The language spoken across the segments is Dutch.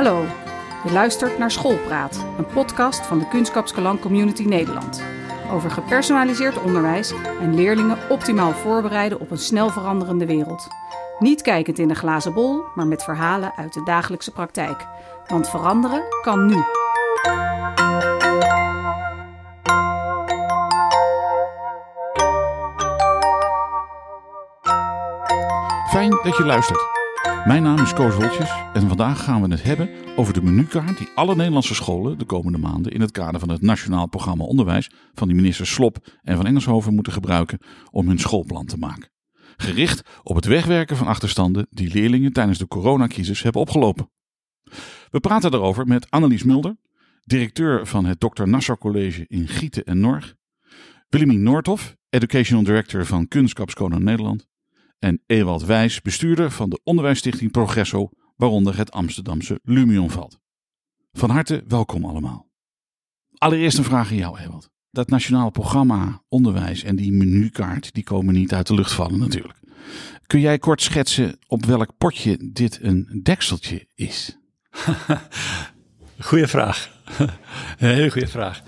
Hallo, je luistert naar Schoolpraat, een podcast van de Kunstkapskelang Community Nederland. Over gepersonaliseerd onderwijs en leerlingen optimaal voorbereiden op een snel veranderende wereld. Niet kijkend in een glazen bol, maar met verhalen uit de dagelijkse praktijk. Want veranderen kan nu. Fijn dat je luistert. Mijn naam is Koos Woltjes en vandaag gaan we het hebben over de menukaart die alle Nederlandse scholen de komende maanden in het kader van het Nationaal Programma Onderwijs van die ministers Slop en van Engelshoven moeten gebruiken om hun schoolplan te maken. Gericht op het wegwerken van achterstanden die leerlingen tijdens de coronacrisis hebben opgelopen. We praten daarover met Annelies Mulder, directeur van het Dr. Nassau College in Gieten en Norg, Willemien Noordhoff, Educational Director van Kunstkapskoning Nederland en Ewald Wijs, bestuurder van de onderwijsstichting Progresso, waaronder het Amsterdamse Lumion valt. Van harte welkom allemaal. Allereerst een vraag aan jou, Ewald. Dat nationale programma onderwijs en die menukaart, die komen niet uit de lucht vallen natuurlijk. Kun jij kort schetsen op welk potje dit een dekseltje is? Goeie vraag. Een hele goede vraag.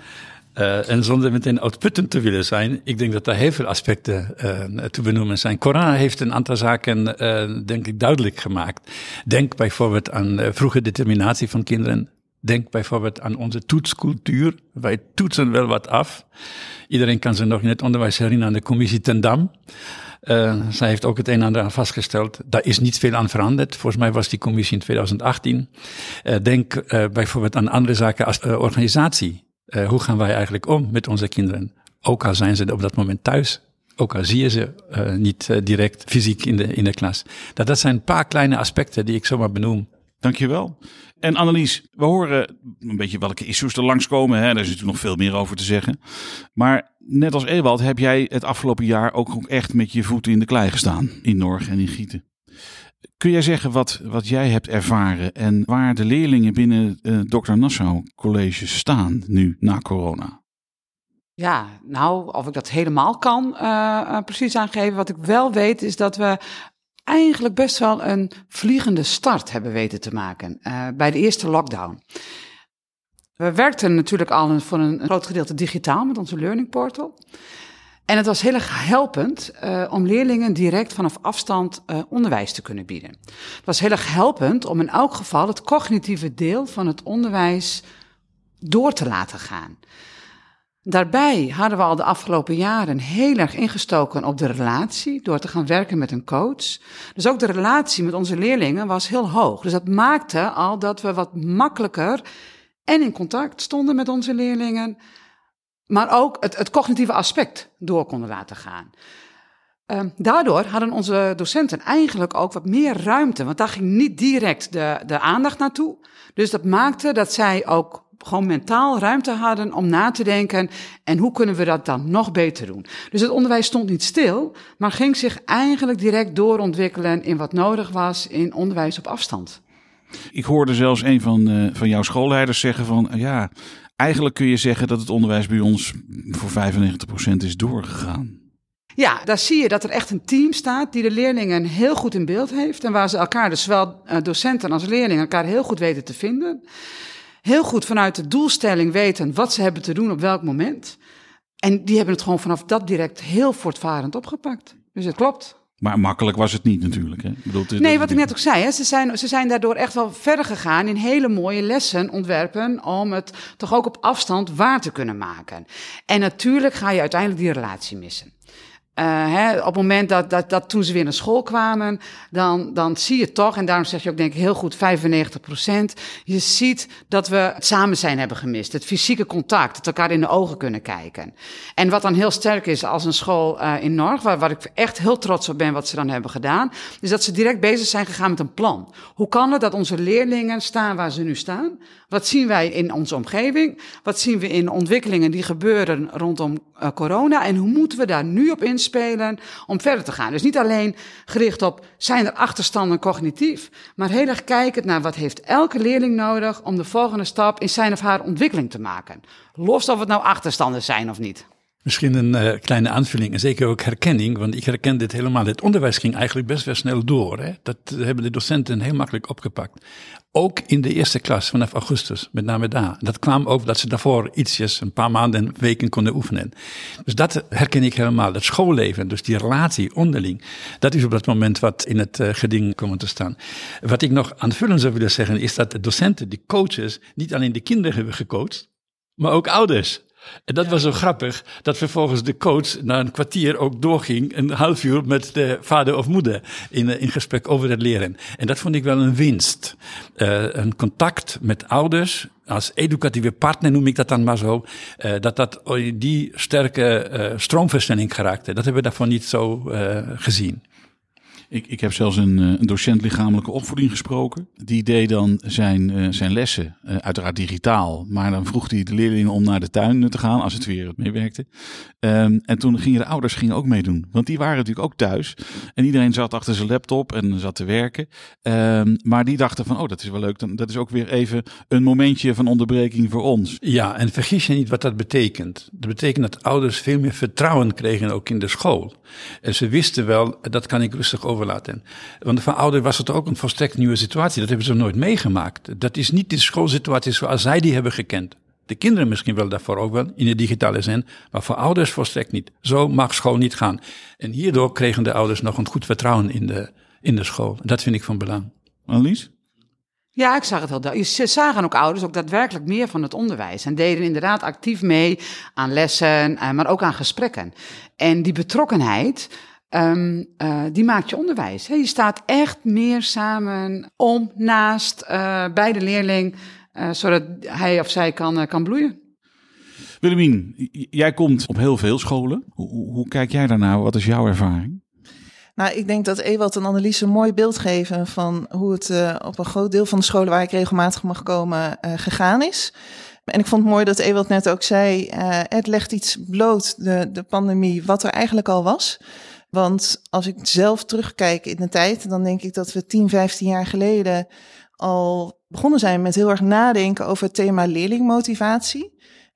Uh, en zonder meteen uitputtend te willen zijn, ik denk dat er heel veel aspecten uh, te benoemen zijn. Corona heeft een aantal zaken, uh, denk ik, duidelijk gemaakt. Denk bijvoorbeeld aan vroege determinatie van kinderen. Denk bijvoorbeeld aan onze toetscultuur. Wij toetsen wel wat af. Iedereen kan zich nog in het onderwijs herinneren aan de commissie Ten Dam. Zij heeft ook het een en ander aan vastgesteld. Daar is niet veel aan veranderd. Volgens mij was die commissie in 2018. Uh, denk bijvoorbeeld aan andere zaken als organisatie. Uh, hoe gaan wij eigenlijk om met onze kinderen? Ook al zijn ze op dat moment thuis. Ook al zie je ze uh, niet uh, direct fysiek in de, in de klas. Dat, dat zijn een paar kleine aspecten die ik zomaar benoem. Dankjewel. En Annelies, we horen een beetje welke issues er langskomen. Hè? Daar is natuurlijk nog veel meer over te zeggen. Maar net als Ewald heb jij het afgelopen jaar ook echt met je voeten in de klei gestaan. In Norg en in Gieten. Kun jij zeggen wat, wat jij hebt ervaren en waar de leerlingen binnen het Dr. Nassau College staan nu na corona? Ja, nou, of ik dat helemaal kan uh, precies aangeven. Wat ik wel weet is dat we eigenlijk best wel een vliegende start hebben weten te maken bij de eerste lockdown. We werkten natuurlijk al voor een groot gedeelte digitaal met onze Learning Portal. En het was heel erg helpend uh, om leerlingen direct vanaf afstand uh, onderwijs te kunnen bieden. Het was heel erg helpend om in elk geval het cognitieve deel van het onderwijs door te laten gaan. Daarbij hadden we al de afgelopen jaren heel erg ingestoken op de relatie door te gaan werken met een coach. Dus ook de relatie met onze leerlingen was heel hoog. Dus dat maakte al dat we wat makkelijker en in contact stonden met onze leerlingen maar ook het, het cognitieve aspect door konden laten gaan. Uh, daardoor hadden onze docenten eigenlijk ook wat meer ruimte, want daar ging niet direct de, de aandacht naartoe. Dus dat maakte dat zij ook gewoon mentaal ruimte hadden om na te denken en hoe kunnen we dat dan nog beter doen. Dus het onderwijs stond niet stil, maar ging zich eigenlijk direct doorontwikkelen in wat nodig was in onderwijs op afstand. Ik hoorde zelfs een van, uh, van jouw schoolleiders zeggen van ja, Eigenlijk kun je zeggen dat het onderwijs bij ons voor 95% is doorgegaan. Ja, daar zie je dat er echt een team staat die de leerlingen heel goed in beeld heeft. En waar ze elkaar, dus zowel eh, docenten als leerlingen, elkaar heel goed weten te vinden. Heel goed vanuit de doelstelling weten wat ze hebben te doen op welk moment. En die hebben het gewoon vanaf dat direct heel voortvarend opgepakt. Dus het klopt. Maar makkelijk was het niet natuurlijk. Hè? Ik bedoel, nee, wat ik net ook zei. Hè, ze, zijn, ze zijn daardoor echt wel verder gegaan in hele mooie lessen ontwerpen. om het toch ook op afstand waar te kunnen maken. En natuurlijk ga je uiteindelijk die relatie missen. Uh, hè, op het moment dat, dat, dat toen ze weer naar school kwamen, dan, dan zie je toch, en daarom zeg je ook denk ik heel goed 95 procent, je ziet dat we het samen zijn hebben gemist. Het fysieke contact, het elkaar in de ogen kunnen kijken. En wat dan heel sterk is als een school uh, in Norg, waar, waar ik echt heel trots op ben wat ze dan hebben gedaan, is dat ze direct bezig zijn gegaan met een plan. Hoe kan het dat onze leerlingen staan waar ze nu staan? Wat zien wij in onze omgeving? Wat zien we in ontwikkelingen die gebeuren rondom uh, corona? En hoe moeten we daar nu op inspelen om verder te gaan? Dus niet alleen gericht op zijn er achterstanden cognitief, maar heel erg kijkend naar wat heeft elke leerling nodig om de volgende stap in zijn of haar ontwikkeling te maken. Los of het nou achterstanden zijn of niet. Misschien een uh, kleine aanvulling en zeker ook herkenning, want ik herken dit helemaal. Het onderwijs ging eigenlijk best wel snel door. Hè? Dat hebben de docenten heel makkelijk opgepakt. Ook in de eerste klas vanaf augustus, met name daar. Dat kwam ook dat ze daarvoor ietsjes, een paar maanden en weken konden oefenen. Dus dat herken ik helemaal. Dat schoolleven, dus die relatie onderling, dat is op dat moment wat in het uh, geding komt te staan. Wat ik nog aanvullend zou willen zeggen, is dat de docenten, die coaches, niet alleen de kinderen hebben gecoacht, maar ook ouders. En dat was zo grappig, dat vervolgens de coach na een kwartier ook doorging, een half uur met de vader of moeder in, eh, in gesprek over het leren. En dat vond ik wel een winst. Uh, een contact met ouders, als educatieve partner noem ik dat dan maar zo, uh, dat dat die sterke uh, stroomversnelling geraakte. Dat hebben we daarvan niet zo gezien. Ik, ik heb zelfs een, eh, een, docent lichamelijke opvoeding gesproken. Die deed dan zijn, uh, zijn lessen, uh, uiteraard digitaal. Maar dan vroeg hij de leerlingen om naar de tuin te gaan, als het weer meewerkte. Um, en toen gingen de ouders gingen ook meedoen. Want die waren natuurlijk ook thuis. En iedereen zat achter zijn laptop en zat te werken. Um, maar die dachten van, oh, dat is wel leuk. Dan, dat is ook weer even een momentje van onderbreking voor ons. Ja, en vergis je niet wat dat betekent. Dat betekent dat ouders veel meer vertrouwen kregen ook in de school. En ze wisten wel, dat kan ik rustig over overlaten. Want voor ouderen was het ook een volstrekt nieuwe situatie. Dat hebben ze nooit meegemaakt. Dat is niet de schoolsituatie zoals zij die hebben gekend. De kinderen misschien wel daarvoor ook wel, in de digitale zin, maar voor ouders volstrekt niet. Zo mag school niet gaan. En hierdoor kregen de ouders nog een goed vertrouwen in de, in de school. Dat vind ik van belang. Annelies? Ja, ik zag het wel. Ze zagen ook ouders ook daadwerkelijk meer van het onderwijs. En deden inderdaad actief mee aan lessen, eh, maar ook aan gesprekken. En die betrokkenheid, Um, uh, die maakt je onderwijs. je staat echt meer samen om, naast, uh, bij de leerling, uh, zodat hij of zij kan, kan bloeien. Willemien, jij komt op heel veel scholen. Hoe, hoe kijk jij daarnaar? Wat is jouw ervaring? Nou, ik denk dat Ewald en Annelies een mooi beeld geven van hoe het uh, op een groot deel van de scholen waar ik regelmatig mag komen uh, gegaan is. En ik vond het mooi dat Ewald net ook zei, uh, het legt iets bloot, de, de pandemie, wat er eigenlijk al was. Want als ik zelf terugkijk in de tijd, dan denk ik dat we 10, 15 jaar geleden al begonnen zijn met heel erg nadenken over het thema leerlingmotivatie.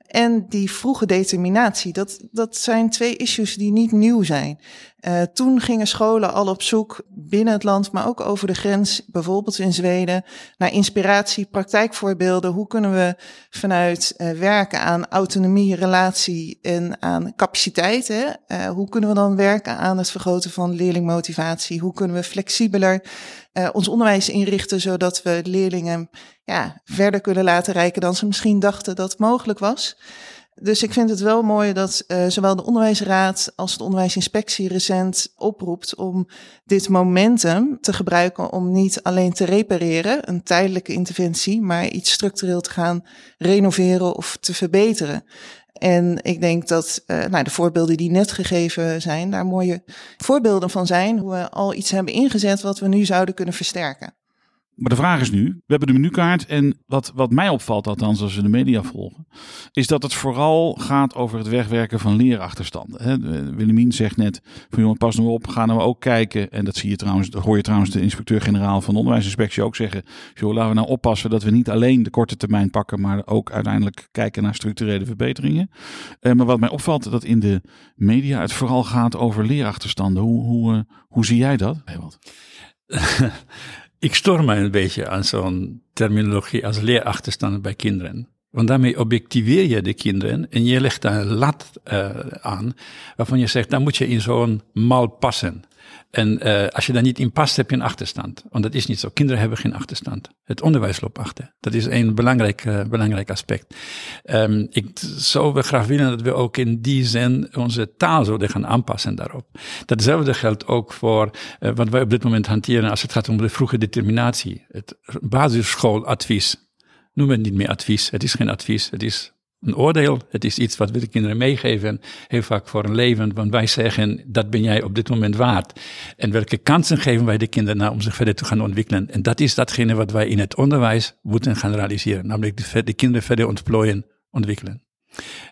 En die vroege determinatie, dat, dat zijn twee issues die niet nieuw zijn. Uh, toen gingen scholen al op zoek binnen het land, maar ook over de grens, bijvoorbeeld in Zweden, naar inspiratie, praktijkvoorbeelden. Hoe kunnen we vanuit uh, werken aan autonomie, relatie en aan capaciteit? Uh, hoe kunnen we dan werken aan het vergroten van leerlingmotivatie? Hoe kunnen we flexibeler ons onderwijs inrichten, zodat we leerlingen ja, verder kunnen laten reiken dan ze misschien dachten dat mogelijk was? Dus ik vind het wel mooi dat uh, zowel de onderwijsraad als de onderwijsinspectie recent oproept om dit momentum te gebruiken om niet alleen te repareren, een tijdelijke interventie, maar iets structureel te gaan renoveren of te verbeteren. En ik denk dat uh, nou, de voorbeelden die net gegeven zijn, daar mooie voorbeelden van zijn, hoe we al iets hebben ingezet wat we nu zouden kunnen versterken. Maar de vraag is nu, we hebben de menukaart en wat, wat mij opvalt, althans als we de media volgen, is dat het vooral gaat over het wegwerken van leerachterstanden. Willemien zegt net van jongen, pas nou op, gaan we ook kijken, en dat zie je trouwens, dat hoor je trouwens de inspecteur-generaal van de onderwijsinspectie ook zeggen, joh, laten we nou oppassen dat we niet alleen de korte termijn pakken, maar ook uiteindelijk kijken naar structurele verbeteringen. Uh, maar wat mij opvalt, dat in de media het vooral gaat over leerachterstanden. Hoe, hoe, uh, hoe zie jij dat? Wat? Ik stoor mij een beetje aan zo'n terminologie als leerachterstanden bij kinderen. Want daarmee objectiveer je de kinderen en je legt daar een lat uh, aan waarvan je zegt, dan moet je in zo'n mal passen. En uh, als je daar niet in past, heb je een achterstand. Want dat is niet zo. Kinderen hebben geen achterstand. Het onderwijs loopt achter. Dat is een belangrijk, uh, belangrijk aspect. Um, ik zou graag willen dat we ook in die zin onze taal zouden gaan aanpassen daarop. Datzelfde geldt ook voor uh, wat wij op dit moment hanteren als het gaat om de vroege determinatie. Het basisschooladvies. Noem het niet meer advies. Het is geen advies. Het is een oordeel. Het is iets wat we de kinderen meegeven, heel vaak voor een leven. Want wij zeggen, dat ben jij op dit moment waard. En welke kansen geven wij de kinderen nou om zich verder te gaan ontwikkelen? En dat is datgene wat wij in het onderwijs moeten gaan realiseren. Namelijk de, de kinderen verder ontplooien, ontwikkelen.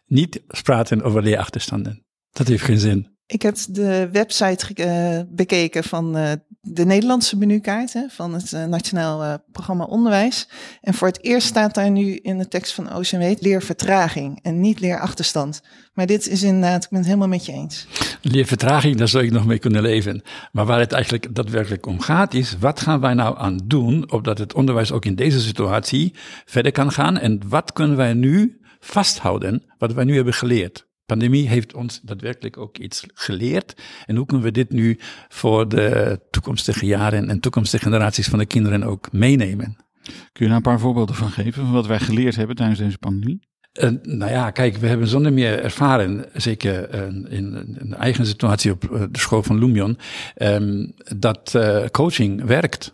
Niet praten over leerachterstanden. Dat heeft geen zin. Ik heb de website uh, bekeken van uh, de Nederlandse menukaart hè, van het uh, Nationaal uh, Programma Onderwijs. En voor het eerst staat daar nu in de tekst van OCMW leervertraging en niet leerachterstand. Maar dit is inderdaad, ik ben het helemaal met je eens. Leervertraging, daar zou ik nog mee kunnen leven. Maar waar het eigenlijk daadwerkelijk om gaat is, wat gaan wij nou aan doen, opdat het onderwijs ook in deze situatie verder kan gaan? En wat kunnen wij nu vasthouden, wat wij nu hebben geleerd? Pandemie heeft ons daadwerkelijk ook iets geleerd. En hoe kunnen we dit nu voor de toekomstige jaren en toekomstige generaties van de kinderen ook meenemen? Kun je daar een paar voorbeelden van geven, van wat wij geleerd hebben tijdens deze pandemie? Uh, nou ja, kijk, we hebben zonder meer ervaren, zeker uh, in een eigen situatie op uh, de school van Lumion, um, dat coaching werkt.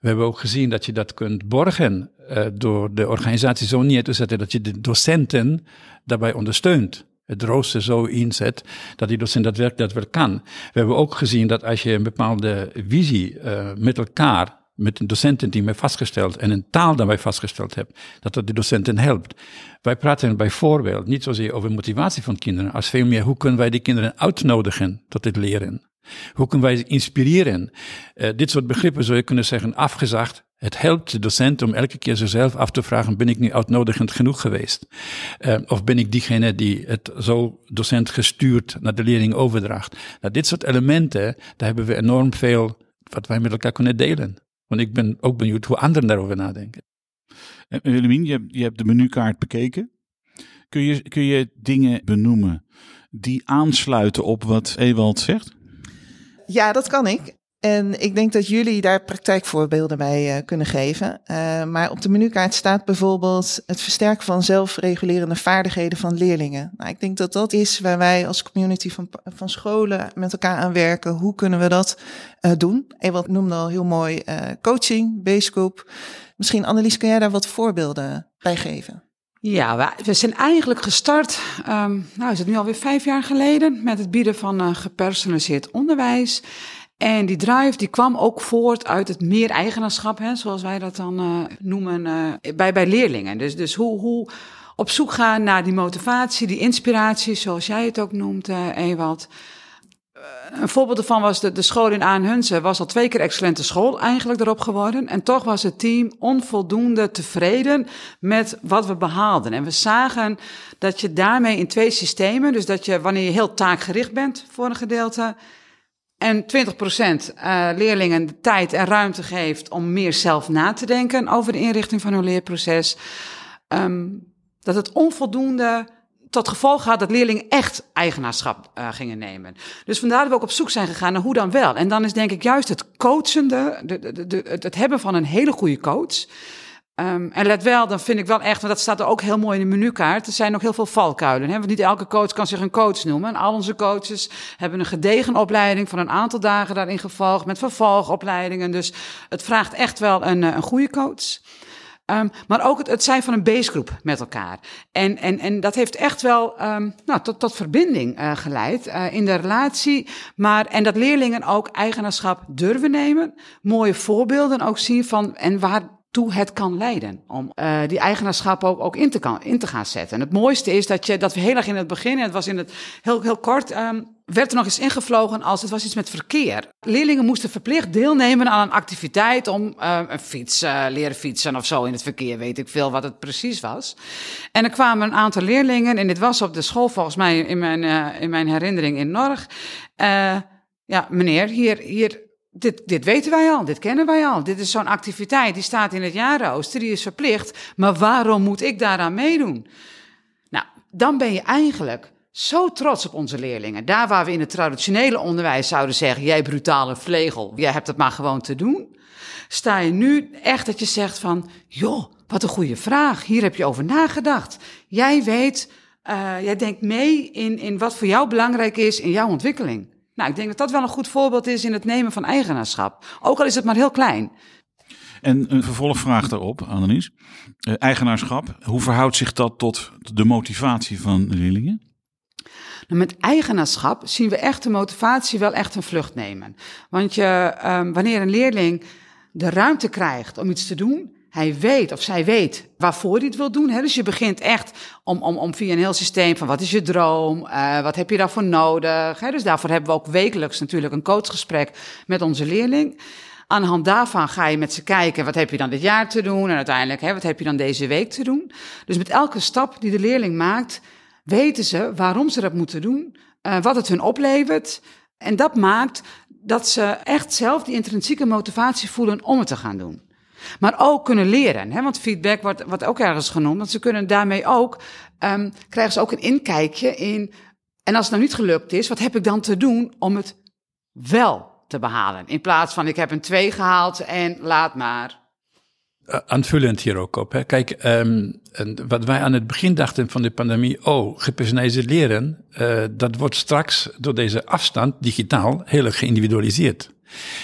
We hebben ook gezien dat je dat kunt borgen door de organisatie zo neer te zetten dat je de docenten daarbij ondersteunt het rooster zo inzet dat die docent dat werk dat wel kan. We hebben ook gezien dat als je een bepaalde visie uh, met elkaar, met een docententeam hebt vastgesteld en een taal daarbij vastgesteld hebt, dat dat de docenten helpt. Wij praten bijvoorbeeld niet zozeer over motivatie van kinderen, als veel meer hoe kunnen wij die kinderen uitnodigen tot het leren. Hoe kunnen wij ze inspireren? Uh, dit soort begrippen zou je kunnen zeggen afgezacht. Het helpt de docent om elke keer zichzelf af te vragen, ben ik nu uitnodigend genoeg geweest? Uh, of ben ik diegene die het zo docent gestuurd naar de leerling overdraagt? Nou, dit soort elementen, daar hebben we enorm veel wat wij met elkaar kunnen delen. Want ik ben ook benieuwd hoe anderen daarover nadenken. En Willemien, je, je hebt de menukaart bekeken. Kun je, kun je dingen benoemen die aansluiten op wat Ewald zegt? Ja, dat kan ik. En ik denk dat jullie daar praktijkvoorbeelden bij uh, kunnen geven. Uh, maar op de menukaart staat bijvoorbeeld het versterken van zelfregulerende vaardigheden van leerlingen. Nou, ik denk dat dat is waar wij als community van, van scholen met elkaar aan werken. Hoe kunnen we dat uh, doen? Ewald noemde al heel mooi coaching, Basegroup. Misschien Annelies, kun jij daar wat voorbeelden bij geven? Ja, we zijn eigenlijk gestart, um, nou is het nu alweer vijf jaar geleden, met het bieden van gepersonaliseerd onderwijs. En die drive die kwam ook voort uit het meer eigenaarschap, hè, zoals wij dat dan uh, noemen, uh, bij, bij leerlingen. Dus, dus hoe, hoe op zoek gaan naar die motivatie, die inspiratie, zoals jij het ook noemt, uh, Ewald. Een voorbeeld ervan was de, de school in Aanhunsen, was al twee keer excellente school eigenlijk erop geworden. En toch was het team onvoldoende tevreden met wat we behaalden. En we zagen dat je daarmee in twee systemen, dus dat je wanneer je heel taakgericht bent voor een gedeelte, en 20% uh, leerlingen de tijd en ruimte geeft om meer zelf na te denken over de inrichting van hun leerproces. Um, dat het onvoldoende tot gevolg had dat leerlingen echt eigenaarschap uh, gingen nemen. Dus vandaar dat we ook op zoek zijn gegaan naar hoe dan wel. En dan is denk ik juist het coachende, de, de, de, het hebben van een hele goede coach. Um, en let wel, dan vind ik wel echt, want dat staat er ook heel mooi in de menukaart. Er zijn nog heel veel valkuilen. Hè? Want niet elke coach kan zich een coach noemen. En al onze coaches hebben een gedegen opleiding van een aantal dagen daarin gevolgd. Met vervolgopleidingen. Dus het vraagt echt wel een, eh, een goede coach. Um, maar ook het, het, zijn van een basegroep met elkaar. En, en, en dat heeft echt wel um, nou, tot, tot verbinding uh, geleid uh, in de relatie. Maar, en dat leerlingen ook eigenaarschap durven nemen. Mooie voorbeelden ook zien van en waar toe het kan leiden. Om uh, die eigenaarschap ook, ook in, te kan, in te gaan zetten. En het mooiste is dat, je, dat we heel erg in het begin, en het was in het heel, heel kort, um, werd er nog eens ingevlogen als het was iets met verkeer. Leerlingen moesten verplicht deelnemen aan een activiteit om uh, een fiets, uh, leren fietsen of zo in het verkeer, weet ik veel wat het precies was. En er kwamen een aantal leerlingen, en dit was op de school volgens mij in mijn, in mijn herinnering in Norg. ja, meneer, hier, hier dit, dit weten wij al, dit kennen wij al. Dit is zo'n activiteit, die staat in het jaarrooster, die is verplicht. Maar waarom moet ik daaraan meedoen? Nou, dan ben je eigenlijk zo trots op onze leerlingen. Daar waar we in het traditionele onderwijs zouden zeggen: jij brutale vlegel, jij hebt het maar gewoon te doen. Sta je nu echt dat je zegt van, joh, wat een goede vraag. Hier heb je over nagedacht. Jij weet, uh, jij denkt mee in, in wat voor jou belangrijk is in jouw ontwikkeling. Nou, ik denk dat dat wel een goed voorbeeld is in het nemen van eigenaarschap. Ook al is het maar heel klein. En een vervolgvraag daarop, Annelies. Uh, eigenaarschap, hoe verhoudt zich dat tot de motivatie van leerlingen? Nou, met eigenaarschap zien we echt de motivatie wel echt een vlucht nemen. Want je, um, wanneer een leerling de ruimte krijgt om iets te doen, Hij weet of zij weet waarvoor hij het wil doen. Hè? Dus je begint echt om, om, om via een heel systeem van wat is je droom, uh, wat heb je daarvoor nodig. Hè? Dus daarvoor hebben we ook wekelijks natuurlijk een coachgesprek met onze leerling. Aan de hand daarvan ga je met ze kijken, wat heb je dan dit jaar te doen? En uiteindelijk, hè, wat heb je dan deze week te doen? Dus met elke stap die de leerling maakt, weten ze waarom ze dat moeten doen, uh, wat het hun oplevert. En dat maakt dat ze echt zelf die intrinsieke motivatie voelen om het te gaan doen. Maar ook kunnen leren. Hè? Want feedback wordt, wordt ook ergens genoemd. Want ze kunnen daarmee ook, um, krijgen ze ook een inkijkje in. En als het nou niet gelukt is, wat heb ik dan te doen om het wel te behalen? In plaats van ik heb een 2 gehaald en laat maar. Uh, aanvullend hier ook op. Hè. Kijk, um, wat wij aan het begin dachten van de pandemie, oh, gepersonaliseerd leren, uh, dat wordt straks door deze afstand digitaal heel erg geïndividualiseerd.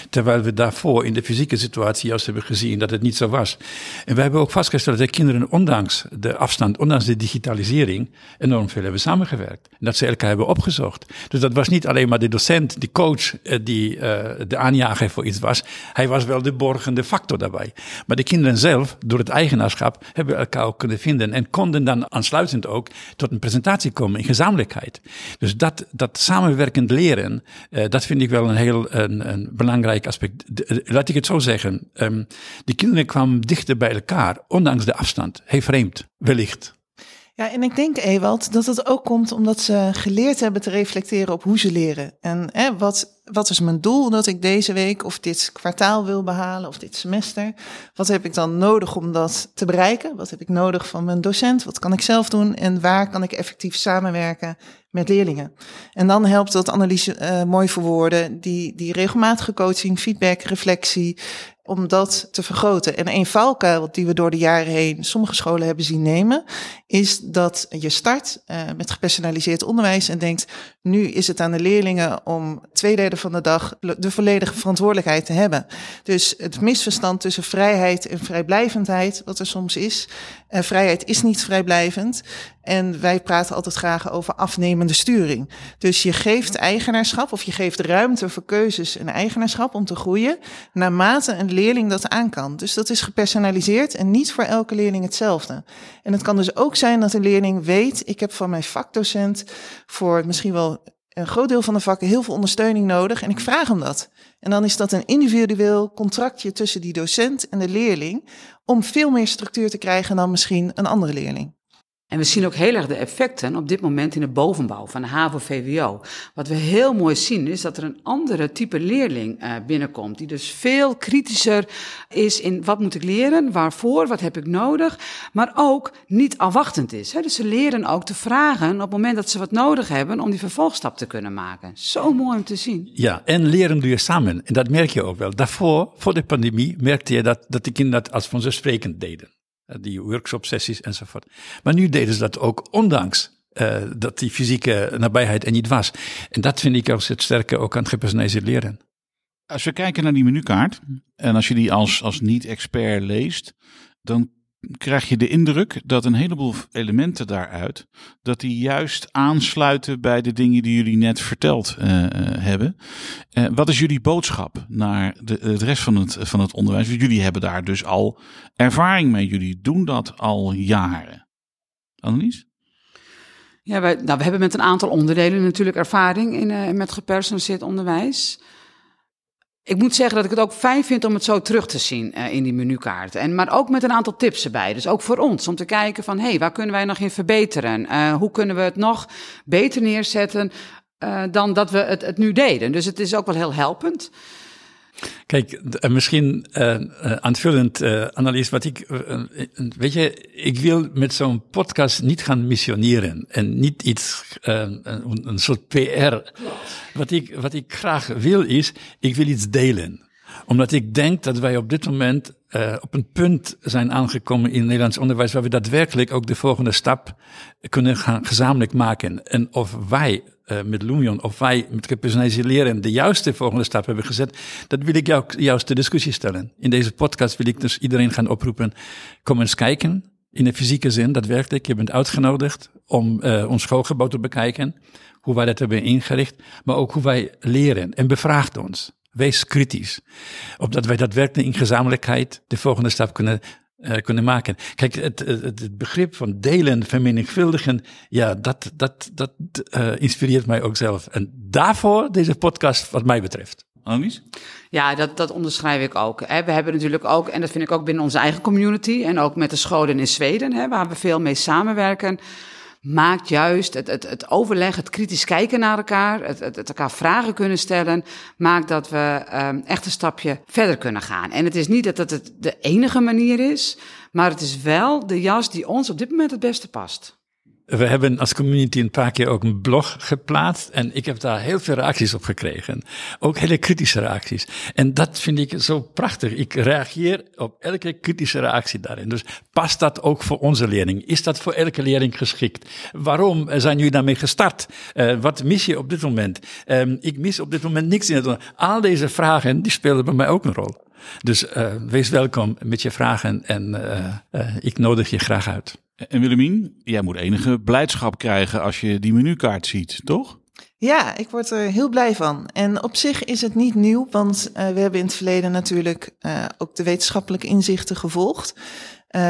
Terwijl we daarvoor in de fysieke situatie juist hebben gezien dat het niet zo was. En we hebben ook vastgesteld dat de kinderen ondanks de afstand, ondanks de digitalisering, enorm veel hebben samengewerkt. En dat ze elkaar hebben opgezocht. Dus dat was niet alleen maar de docent, die coach, eh, die uh, de aanjager voor iets was. Hij was wel de borgende factor daarbij. Maar de kinderen zelf, door het eigenaarschap, hebben elkaar ook kunnen vinden. En konden dan aansluitend ook tot een presentatie komen in gezamenlijkheid. Dus dat, dat samenwerkend leren, uh, dat vind ik wel een heel een, een belangrijk aspect. laat ik het zo zeggen. Um, de kinderen kwamen dichter bij elkaar, ondanks de afstand. Heel vreemd, wellicht. Ja, en ik denk, Ewald, dat het ook komt omdat ze geleerd hebben te reflecteren op hoe ze leren. En hè, wat, wat is mijn doel dat ik deze week of dit kwartaal wil behalen of dit semester? Wat heb ik dan nodig om dat te bereiken? Wat heb ik nodig van mijn docent? Wat kan ik zelf doen? En waar kan ik effectief samenwerken met leerlingen? En dan helpt dat analyse uh, mooi verwoorden, die, die regelmatige coaching, feedback, reflectie, om dat te vergroten. En een valkuil die we door de jaren heen sommige scholen hebben zien nemen, is dat je start uh, met gepersonaliseerd onderwijs en denkt, nu is het aan de leerlingen om twee derde van de dag de volledige verantwoordelijkheid te hebben. Dus het misverstand tussen vrijheid en vrijblijvendheid, wat er soms is. Uh, vrijheid is niet vrijblijvend. En wij praten altijd graag over afnemende sturing. Dus je geeft eigenaarschap of je geeft ruimte voor keuzes en eigenaarschap om te groeien, naarmate een leerling dat aan kan. Dus dat is gepersonaliseerd en niet voor elke leerling hetzelfde. En het kan dus ook zijn dat een leerling weet, ik heb van mijn vakdocent voor misschien wel een groot deel van de vakken heel veel ondersteuning nodig en ik vraag hem dat. En dan is dat een individueel contractje tussen die docent en de leerling om veel meer structuur te krijgen dan misschien een andere leerling. En we zien ook heel erg de effecten op dit moment in de bovenbouw van de HAVO-VWO. Wat we heel mooi zien is dat er een andere type leerling uh, binnenkomt. Die dus veel kritischer is in wat moet ik leren, waarvoor, wat heb ik nodig. Maar ook niet afwachtend is. Dus ze leren ook te vragen op het moment dat ze wat nodig hebben om die vervolgstap te kunnen maken. Zo mooi om te zien. Ja, en leren doe je samen. En dat merk je ook wel. Daarvoor, voor de pandemie, merkte je dat, dat de kinderen dat als vanzelfsprekend deden. Eh, die workshop-sessies enzovoort. Maar nu deden ze dat ook ondanks uh, dat die fysieke nabijheid er niet was. En dat vind ik als het sterke ook aan het gepersonaliseerd leren. Als we kijken naar die menukaart en als je die als, als niet-expert leest, dan krijg je de indruk dat een heleboel elementen daaruit, dat die juist aansluiten bij de dingen die jullie net verteld uh, uh, hebben. Uh, wat is jullie boodschap naar de, rest van het, van het onderwijs? Jullie hebben daar dus al ervaring mee. Jullie doen dat al jaren. Annelies? Ja, wij, nou, we hebben met een aantal onderdelen natuurlijk ervaring in, met gepersonaliseerd onderwijs. Ik moet zeggen dat ik het ook fijn vind om het zo terug te zien uh, in die menukaart. En, maar ook met een aantal tips erbij. Dus ook voor ons, om te kijken van... hé, hey, waar kunnen wij nog in verbeteren? Uh, hoe kunnen we het nog beter neerzetten uh, dan dat we het nu deden? Dus het is ook wel heel helpend. Kijk, misschien uh, aanvullend, uh, Annelies, wat ik, uh, weet je, ik wil met zo'n podcast niet gaan missioneren en niet iets, een, een, soort PR. Wat ik, wat ik graag wil is, ik wil iets delen. Omdat ik denk dat wij op dit moment op een punt zijn aangekomen in het Nederlands onderwijs waar we daadwerkelijk ook de volgende stap kunnen gaan gezamenlijk maken. En of wij uh, met Lumion, of wij met gepersonaliseerd leren de juiste volgende stap hebben gezet, dat wil ik jou juist de discussie stellen. In deze podcast wil ik dus iedereen gaan oproepen, kom eens kijken, in de fysieke zin, daadwerkelijk. Je bent uitgenodigd om uh, ons schoolgebouw te bekijken, hoe wij dat hebben ingericht, maar ook hoe wij leren. En bevraagt ons. Wees kritisch. Opdat wij daadwerkelijk in gezamenlijkheid de volgende stap kunnen uh, kunnen maken. Kijk, het, het, het, begrip van delen, vermenigvuldigen, ja, dat, dat, dat uh, inspireert mij ook zelf. En daarvoor deze podcast, wat mij betreft. Annelies? Ja, dat, dat onderschrijf ik ook. We hebben natuurlijk ook, en dat vind ik ook binnen onze eigen community en ook met de scholen in Zweden, hè, waar we veel mee samenwerken maakt juist het, het, het overleg, het kritisch kijken naar elkaar, het, het, het elkaar vragen kunnen stellen, maakt dat we um, echt een stapje verder kunnen gaan. En het is niet dat het de enige manier is, maar het is wel de jas die ons op dit moment het beste past. We hebben als community een paar keer ook een blog geplaatst en ik heb daar heel veel reacties op gekregen. Ook hele kritische reacties. En dat vind ik zo prachtig. Ik reageer op elke kritische reactie daarin. Dus past dat ook voor onze leerling? Is dat voor elke leerling geschikt? Waarom zijn jullie daarmee gestart? Uh, wat mis je op dit moment? Um, ik mis op dit moment niks in het Al deze vragen, die spelen bij mij ook een rol. Dus uh, wees welkom met je vragen en uh, ik nodig je graag uit. En Willemien, jij moet enige blijdschap krijgen als je die menukaart ziet, toch? Ja, ik word er heel blij van. En op zich is het niet nieuw, want uh, we hebben in het verleden natuurlijk uh, ook de wetenschappelijke inzichten gevolgd. Uh,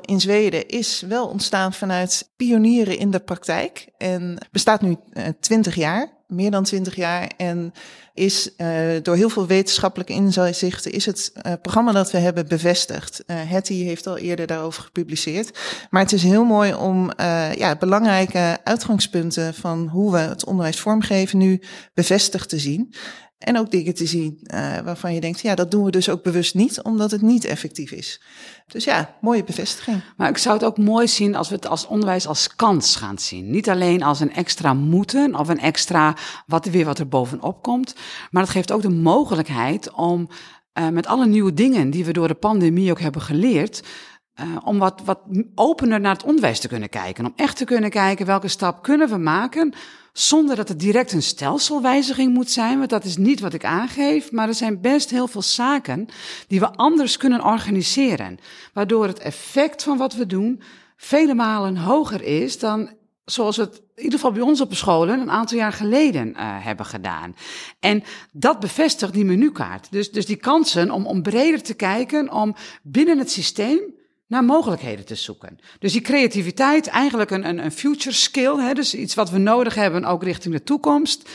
in Zweden is wel ontstaan vanuit pionieren in de praktijk en bestaat nu twintig jaar meer dan twintig jaar. En is uh, door heel veel wetenschappelijke inzichten is het uh, programma dat we hebben bevestigd. Uh, heeft al eerder daarover gepubliceerd. Maar het is heel mooi om ja, belangrijke uitgangspunten van hoe we het onderwijs vormgeven nu bevestigd te zien. En ook dingen te zien uh, waarvan je denkt, ja, dat doen we dus ook bewust niet, omdat het niet effectief is. Dus ja, mooie bevestiging. Maar ik zou het ook mooi zien als we het als onderwijs als kans gaan zien. Niet alleen als een extra moeten of een extra wat weer wat er bovenop komt. Maar het geeft ook de mogelijkheid om uh, met alle nieuwe dingen die we door de pandemie ook hebben geleerd. Uh, om wat, wat opener naar het onderwijs te kunnen kijken. Om echt te kunnen kijken welke stap kunnen we maken zonder dat het direct een stelselwijziging moet zijn, want dat is niet wat ik aangeef, maar er zijn best heel veel zaken die we anders kunnen organiseren, waardoor het effect van wat we doen vele malen hoger is dan zoals we het in ieder geval bij ons op de scholen een aantal jaar geleden uh, hebben gedaan. En dat bevestigt die menukaart. Dus, dus die kansen om, om breder te kijken, om binnen het systeem naar mogelijkheden te zoeken. Dus die creativiteit, eigenlijk een, een, een future skill, hè, dus iets wat we nodig hebben ook richting de toekomst.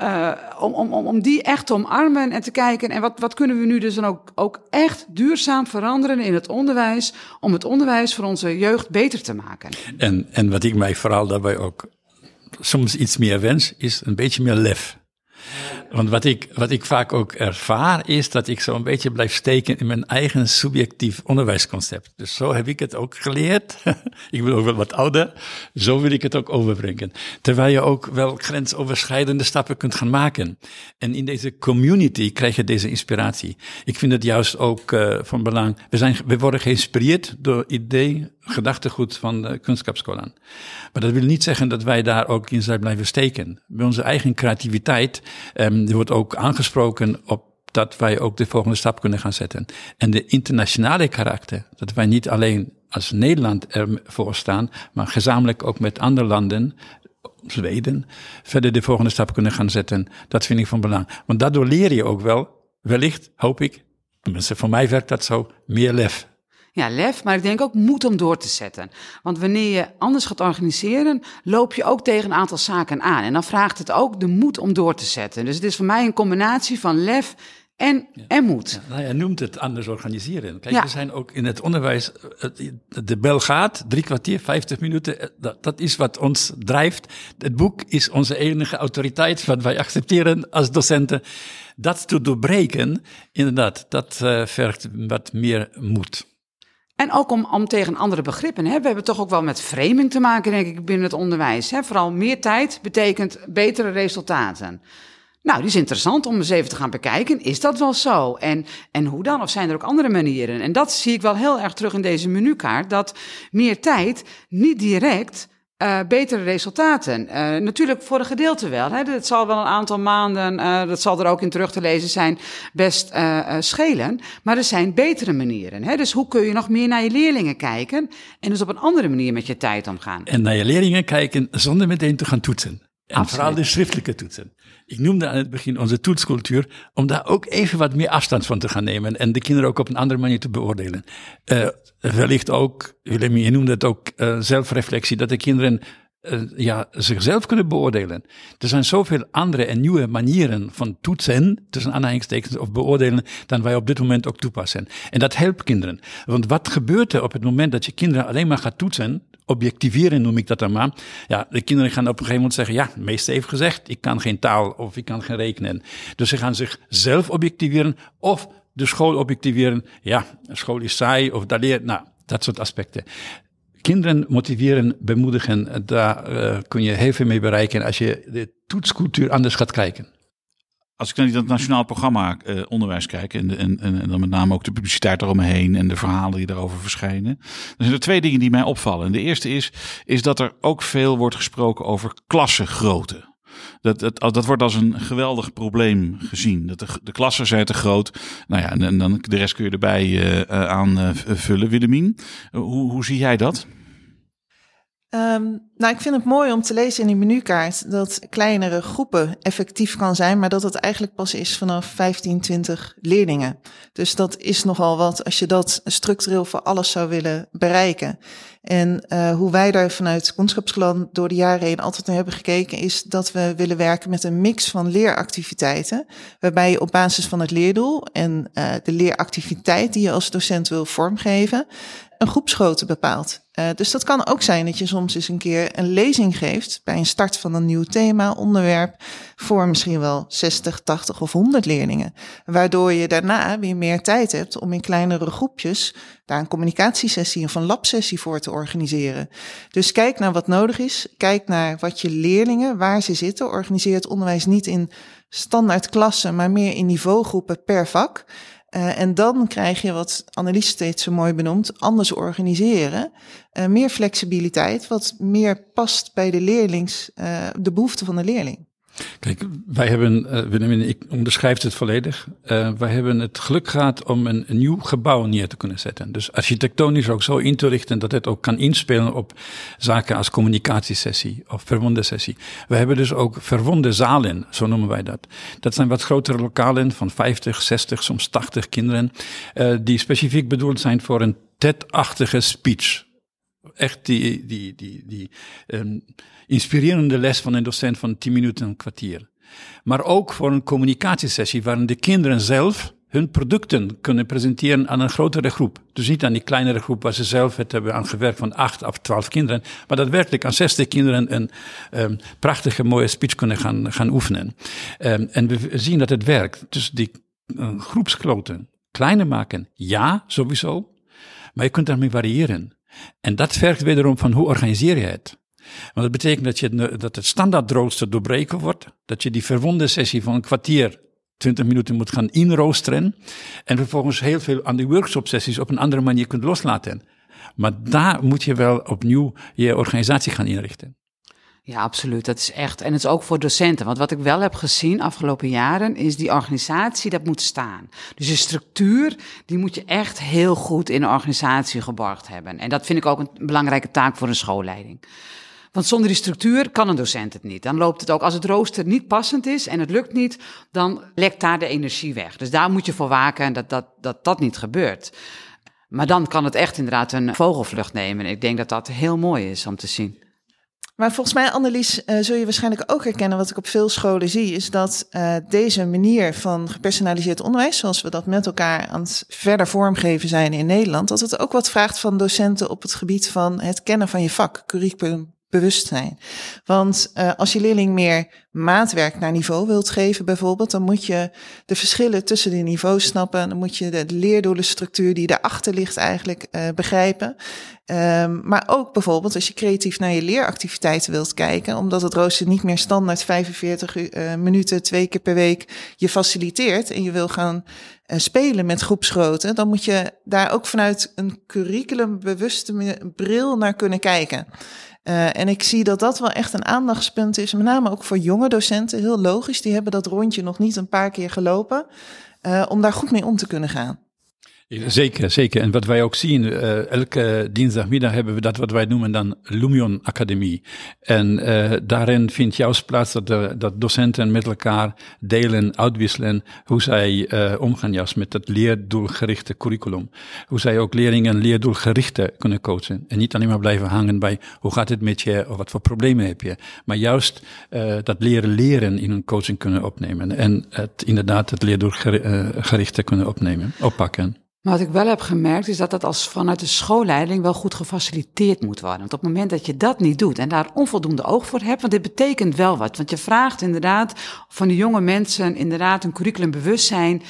Uh, om, om, om die echt te omarmen en te kijken. En wat, wat kunnen we nu dus dan ook, ook echt duurzaam veranderen in het onderwijs. Om het onderwijs voor onze jeugd beter te maken. En, en wat ik mij vooral daarbij ook soms iets meer wens, is een beetje meer lef. Want wat ik, wat ik vaak ook ervaar, is dat ik zo een beetje blijf steken in mijn eigen subjectief onderwijsconcept. Dus zo heb ik het ook geleerd. ik ben ook wel wat ouder. Zo wil ik het ook overbrengen. Terwijl je ook wel grensoverschrijdende stappen kunt gaan maken. En in deze community krijg je deze inspiratie. Ik vind het juist ook uh, van belang. We, zijn, we worden geïnspireerd door idee, gedachtegoed van de. Maar dat wil niet zeggen dat wij daar ook in zijn blijven steken. Bij onze eigen creativiteit um, wordt ook aangesproken op dat wij ook de volgende stap kunnen gaan zetten. En de internationale karakter, dat wij niet alleen als Nederland ervoor staan, maar gezamenlijk ook met andere landen, Zweden, verder de volgende stap kunnen gaan zetten. Dat vind ik van belang. Want daardoor leer je ook wel, wellicht, hoop ik, tenminste voor mij werkt dat zo, meer lef ja, lef, maar ik denk ook moed om door te zetten. Want wanneer je anders gaat organiseren, loop je ook tegen een aantal zaken aan. En dan vraagt het ook de moed om door te zetten. Dus het is voor mij een combinatie van lef en, en moed. Ja, nou, je noemt het anders organiseren. Kijk, we zijn ook in het onderwijs, de bel gaat, drie kwartier, vijftig minuten, eh, dat, dat, is wat ons drijft. Het boek is onze enige autoriteit, wat wij accepteren als docenten. Dat te doorbreken, inderdaad, dat uh, vergt wat meer moed. En ook om, om tegen andere begrippen. Hè. We hebben toch ook wel met framing te maken, denk ik, binnen het onderwijs. Hè. Vooral meer tijd betekent betere resultaten. Nou, die is interessant om eens even te gaan bekijken. Is dat wel zo? En, en hoe dan? Of zijn er ook andere manieren? En dat zie ik wel heel erg terug in deze menukaart. Dat meer tijd niet direct uh, betere resultaten. Uh, natuurlijk voor een gedeelte wel. Hè. Dat zal wel een aantal maanden, uh, dat zal er ook in terug te lezen zijn, best schelen. Maar er zijn betere manieren. Hè. Dus hoe kun je nog meer naar je leerlingen kijken en dus op een andere manier met je tijd omgaan? En naar je leerlingen kijken zonder meteen te gaan toetsen. En vooral de schriftelijke toetsen. Ik noemde aan het begin onze toetscultuur, om daar ook even wat meer afstand van te gaan nemen en de kinderen ook op een andere manier te beoordelen. Uh, wellicht ook, Willem, je noemde het ook uh, zelfreflectie, dat de kinderen uh, ja, zichzelf kunnen beoordelen. Er zijn zoveel andere en nieuwe manieren van toetsen, tussen aanhalingstekens, of beoordelen, dan wij op dit moment ook toepassen. En dat helpt kinderen. Want wat gebeurt er op het moment dat je kinderen alleen maar gaat toetsen, objectiveren noem ik dat dan maar. Ja, de kinderen gaan op een gegeven moment zeggen, ja, de meeste heeft gezegd, ik kan geen taal of ik kan geen rekenen. Dus ze gaan zichzelf objectiveren of de school objectiveren. Ja, school is saai of dat leert, nou, dat soort aspecten. Kinderen motiveren, bemoedigen, daar uh, kun je heel veel mee bereiken als je de toetscultuur anders gaat kijken. Als ik naar dat nationaal programma uh, onderwijs kijk en, en, en, dan met name ook de publiciteit eromheen en de verhalen die daarover verschijnen, dan zijn er twee dingen die mij opvallen. En de eerste is, is dat er ook veel wordt gesproken over klassengrootte. Dat, dat, dat wordt als een geweldig probleem gezien. Dat de, de klassen zijn te groot. Nou ja, en, dan de rest kun je erbij uh, aanvullen. Willemien, hoe, hoe zie jij dat? Um, nou, ik vind het mooi om te lezen in die menukaart dat kleinere groepen effectief kan zijn, maar dat het eigenlijk pas is vanaf 15, 20 leerlingen. Dus dat is nogal wat als je dat structureel voor alles zou willen bereiken. En uh, hoe wij daar vanuit Kunstschapsklan door de jaren heen altijd naar hebben gekeken, is dat we willen werken met een mix van leeractiviteiten, waarbij je op basis van het leerdoel en uh, de leeractiviteit die je als docent wil vormgeven, een groepsgrootte bepaalt. Uh, dus dat kan ook zijn dat je soms eens een keer een lezing geeft bij een start van een nieuw thema, onderwerp, voor misschien wel 60, 80 of 100 leerlingen. Waardoor je daarna weer meer tijd hebt om in kleinere groepjes daar een communicatiesessie of een labsessie voor te organiseren. Dus kijk naar wat nodig is. Kijk naar wat je leerlingen, waar ze zitten. Organiseer het onderwijs niet in standaard klassen, maar meer in niveaugroepen per vak. Uh, en dan krijg je wat Annelies steeds zo mooi benoemt, anders organiseren. Uh, meer flexibiliteit, wat meer past bij de leerlings, uh, de behoeften van de leerling. Kijk, wij hebben, uh, Willem, ik onderschrijf het volledig. Uh, wij hebben het geluk gehad om een, nieuw gebouw neer te kunnen zetten. Dus architectonisch ook zo in te richten dat het ook kan inspelen op zaken als communicatiesessie of verwonde sessie. We hebben dus ook verwonde zalen, zo noemen wij dat. Dat zijn wat grotere lokalen van 50, 60, soms 80 kinderen, uh, die specifiek bedoeld zijn voor een TED-achtige speech. Echt die, die, die, die, um, inspirerende les van een docent van 10 minuten, een kwartier. Maar ook voor een communicatiesessie waarin de kinderen zelf hun producten kunnen presenteren aan een grotere groep. Dus niet aan die kleinere groep waar ze zelf het hebben aan gewerkt van 8 of 12 kinderen, maar daadwerkelijk aan 60 kinderen een um, prachtige mooie speech kunnen gaan, gaan oefenen. Um, en we zien dat het werkt. Dus die uh, groepskloten kleiner maken, ja, sowieso. Maar je kunt daarmee variëren. En dat vergt wederom van hoe organiseer je het. Want dat betekent dat, je, dat het standaardrooster doorbreken wordt. Dat je die verwonde sessie van een kwartier, 20 minuten moet gaan inroosteren. En vervolgens heel veel aan die workshop sessies op een andere manier kunt loslaten. Maar daar moet je wel opnieuw je organisatie gaan inrichten. Ja, absoluut. Dat is echt. En het is ook voor docenten. Want wat ik wel heb gezien afgelopen jaren, is die organisatie, dat moet staan. Dus de structuur, die moet je echt heel goed in de organisatie geborgd hebben. En dat vind ik ook een belangrijke taak voor een schoolleiding. Want zonder die structuur kan een docent het niet. Dan loopt het ook, als het rooster niet passend is en het lukt niet, dan lekt daar de energie weg. Dus daar moet je voor waken dat dat, dat, dat niet gebeurt. Maar dan kan het echt inderdaad een vogelvlucht nemen. En ik denk dat dat heel mooi is om te zien. Maar volgens mij, Annelies, uh, zul je waarschijnlijk ook herkennen wat ik op veel scholen zie, is dat uh, deze manier van gepersonaliseerd onderwijs, zoals we dat met elkaar aan het verder vormgeven zijn in Nederland, dat het ook wat vraagt van docenten op het gebied van het kennen van je vak, curriculum bewustzijn. Want uh, als je leerling meer maatwerk naar niveau wilt geven, bijvoorbeeld, dan moet je de verschillen tussen de niveaus snappen. Dan moet je de leerdoelenstructuur die daarachter ligt eigenlijk uh, begrijpen. Um, maar ook bijvoorbeeld als je creatief naar je leeractiviteiten wilt kijken, omdat het rooster niet meer standaard 45 uh, minuten twee keer per week je faciliteert en je wil gaan spelen met groepsgrootte, dan moet je daar ook vanuit een curriculumbewuste bril naar kunnen kijken. Uh, en ik zie dat dat wel echt een aandachtspunt is, met name ook voor jonge docenten. Heel logisch, die hebben dat rondje nog niet een paar keer gelopen, uh, om daar goed mee om te kunnen gaan. Zeker, zeker. En wat wij ook zien, uh, elke dinsdagmiddag hebben we dat wat wij noemen dan Lumion Academie. En uh, daarin vindt juist plaats dat, de, docenten met elkaar delen, uitwisselen hoe zij uh, omgaan juist met dat leerdoelgerichte curriculum. Hoe zij ook leerlingen leerdoelgerichte kunnen coachen. En niet alleen maar blijven hangen bij hoe gaat het met je of wat voor problemen heb je. Maar juist dat leren leren in een coaching kunnen opnemen. En het, inderdaad het leerdoelgerichte kunnen opnemen, oppakken. Maar wat ik wel heb gemerkt is dat dat als vanuit de schoolleiding wel goed gefaciliteerd moet worden. Want op het moment dat je dat niet doet en daar onvoldoende oog voor hebt, want dit betekent wel wat. Want je vraagt inderdaad van de jonge mensen inderdaad een curriculumbewustzijn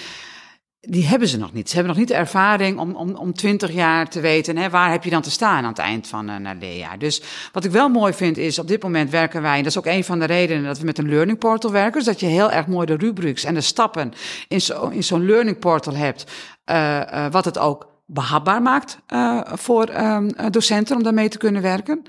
die hebben ze nog niet. Ze hebben nog niet de ervaring om, om, om 20 jaar te weten, hè, waar heb je dan te staan aan het eind van een uh, leerjaar. Dus wat ik wel mooi vind is, op dit moment werken wij, en dat is ook een van de redenen dat we met een learning portal werken, dus dat je heel erg mooi de rubrics en de stappen in zo'n in zo'n learning portal hebt, uh, uh, wat het ook behapbaar maakt voor ehm, docenten om daarmee te kunnen werken.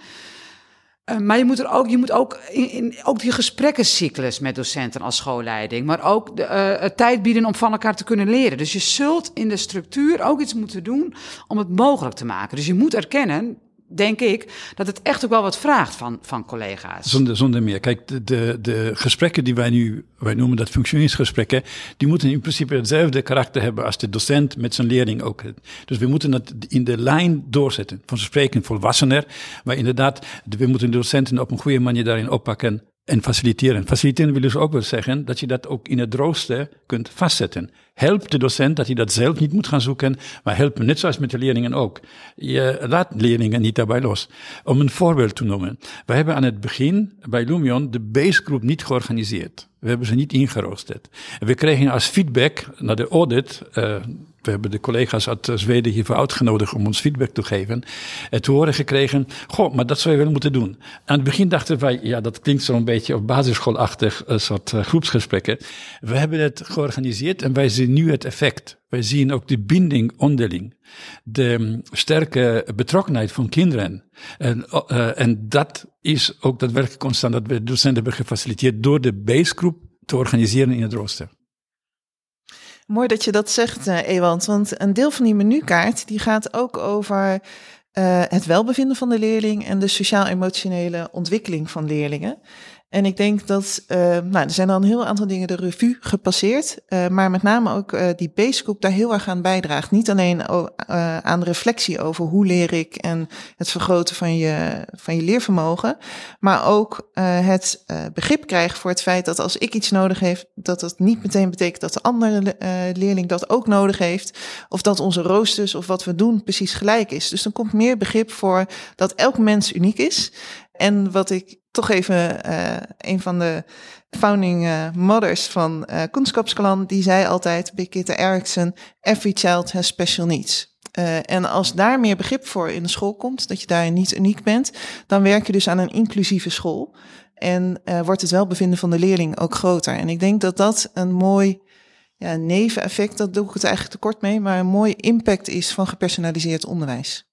Uh, maar je moet er ook, je moet ook, in, in, ook die gesprekkencyclus met docenten als schoolleiding, maar ook de, uh, tijd bieden om van elkaar te kunnen leren. Dus je zult in de structuur ook iets moeten doen om het mogelijk te maken. Dus je moet erkennen denk ik, dat het echt ook wel wat vraagt van, van collega's. Zonder, zonder meer. Kijk, de, de, de gesprekken die wij nu, wij noemen dat functioneringsgesprekken, die moeten in principe hetzelfde karakter hebben als de docent met zijn leerling ook. Dus we moeten het in de lijn doorzetten. Van spreken volwassener, maar inderdaad, we moeten de docenten op een goede manier daarin oppakken en faciliteren. Faciliteren wil dus ook wel zeggen dat je dat ook in het rooster kunt vastzetten. Help de docent dat hij dat zelf niet moet gaan zoeken, maar help net zoals met de leerlingen ook. Je laat leerlingen niet daarbij los. Om een voorbeeld te noemen. We hebben aan het begin bij Lumion de basegroep niet georganiseerd. We hebben ze niet ingeroosterd. We kregen als feedback naar de audit, uh, we hebben de collega's uit Zweden hiervoor uitgenodigd om ons feedback te geven. En te horen gekregen, goh, maar dat zou je wel moeten doen. Aan het begin dachten wij, ja, dat klinkt zo'n beetje op basisschoolachtig, een soort uh, groepsgesprekken. We hebben het georganiseerd en wij zien nu het effect. Wij zien ook de binding onderling. De um, sterke betrokkenheid van kinderen. En, uh, en dat is ook daadwerkelijk constant dat we docenten hebben gefaciliteerd door de basegroep te organiseren in het rooster. Mooi dat je dat zegt, uh, Ewald. Want een deel van die menukaart die gaat ook over uh, het welbevinden van de leerling en de sociaal-emotionele ontwikkeling van leerlingen. En ik denk dat, uh, nou, er zijn al een heel aantal dingen de revue gepasseerd, uh, maar met name ook uh, die basegroep daar heel erg aan bijdraagt. Niet alleen aan de reflectie over hoe leer ik en het vergroten van je, van je leervermogen, maar ook het begrip krijgen voor het feit dat als ik iets nodig heb, dat dat niet meteen betekent dat de andere leerling dat ook nodig heeft, of dat onze roosters of wat we doen precies gelijk is. Dus dan komt meer begrip voor dat elk mens uniek is. En wat ik toch even uh, een van de founding uh, mothers van uh, die zei altijd, Birgitte Eriksen, every child has special needs. En als daar meer begrip voor in de school komt, dat je daar niet uniek bent, dan werk je dus aan een inclusieve school. En wordt het welbevinden van de leerling ook groter. En ik denk dat dat een mooi ja, neveneffect, dat doe ik het eigenlijk tekort mee, maar een mooi impact is van gepersonaliseerd onderwijs.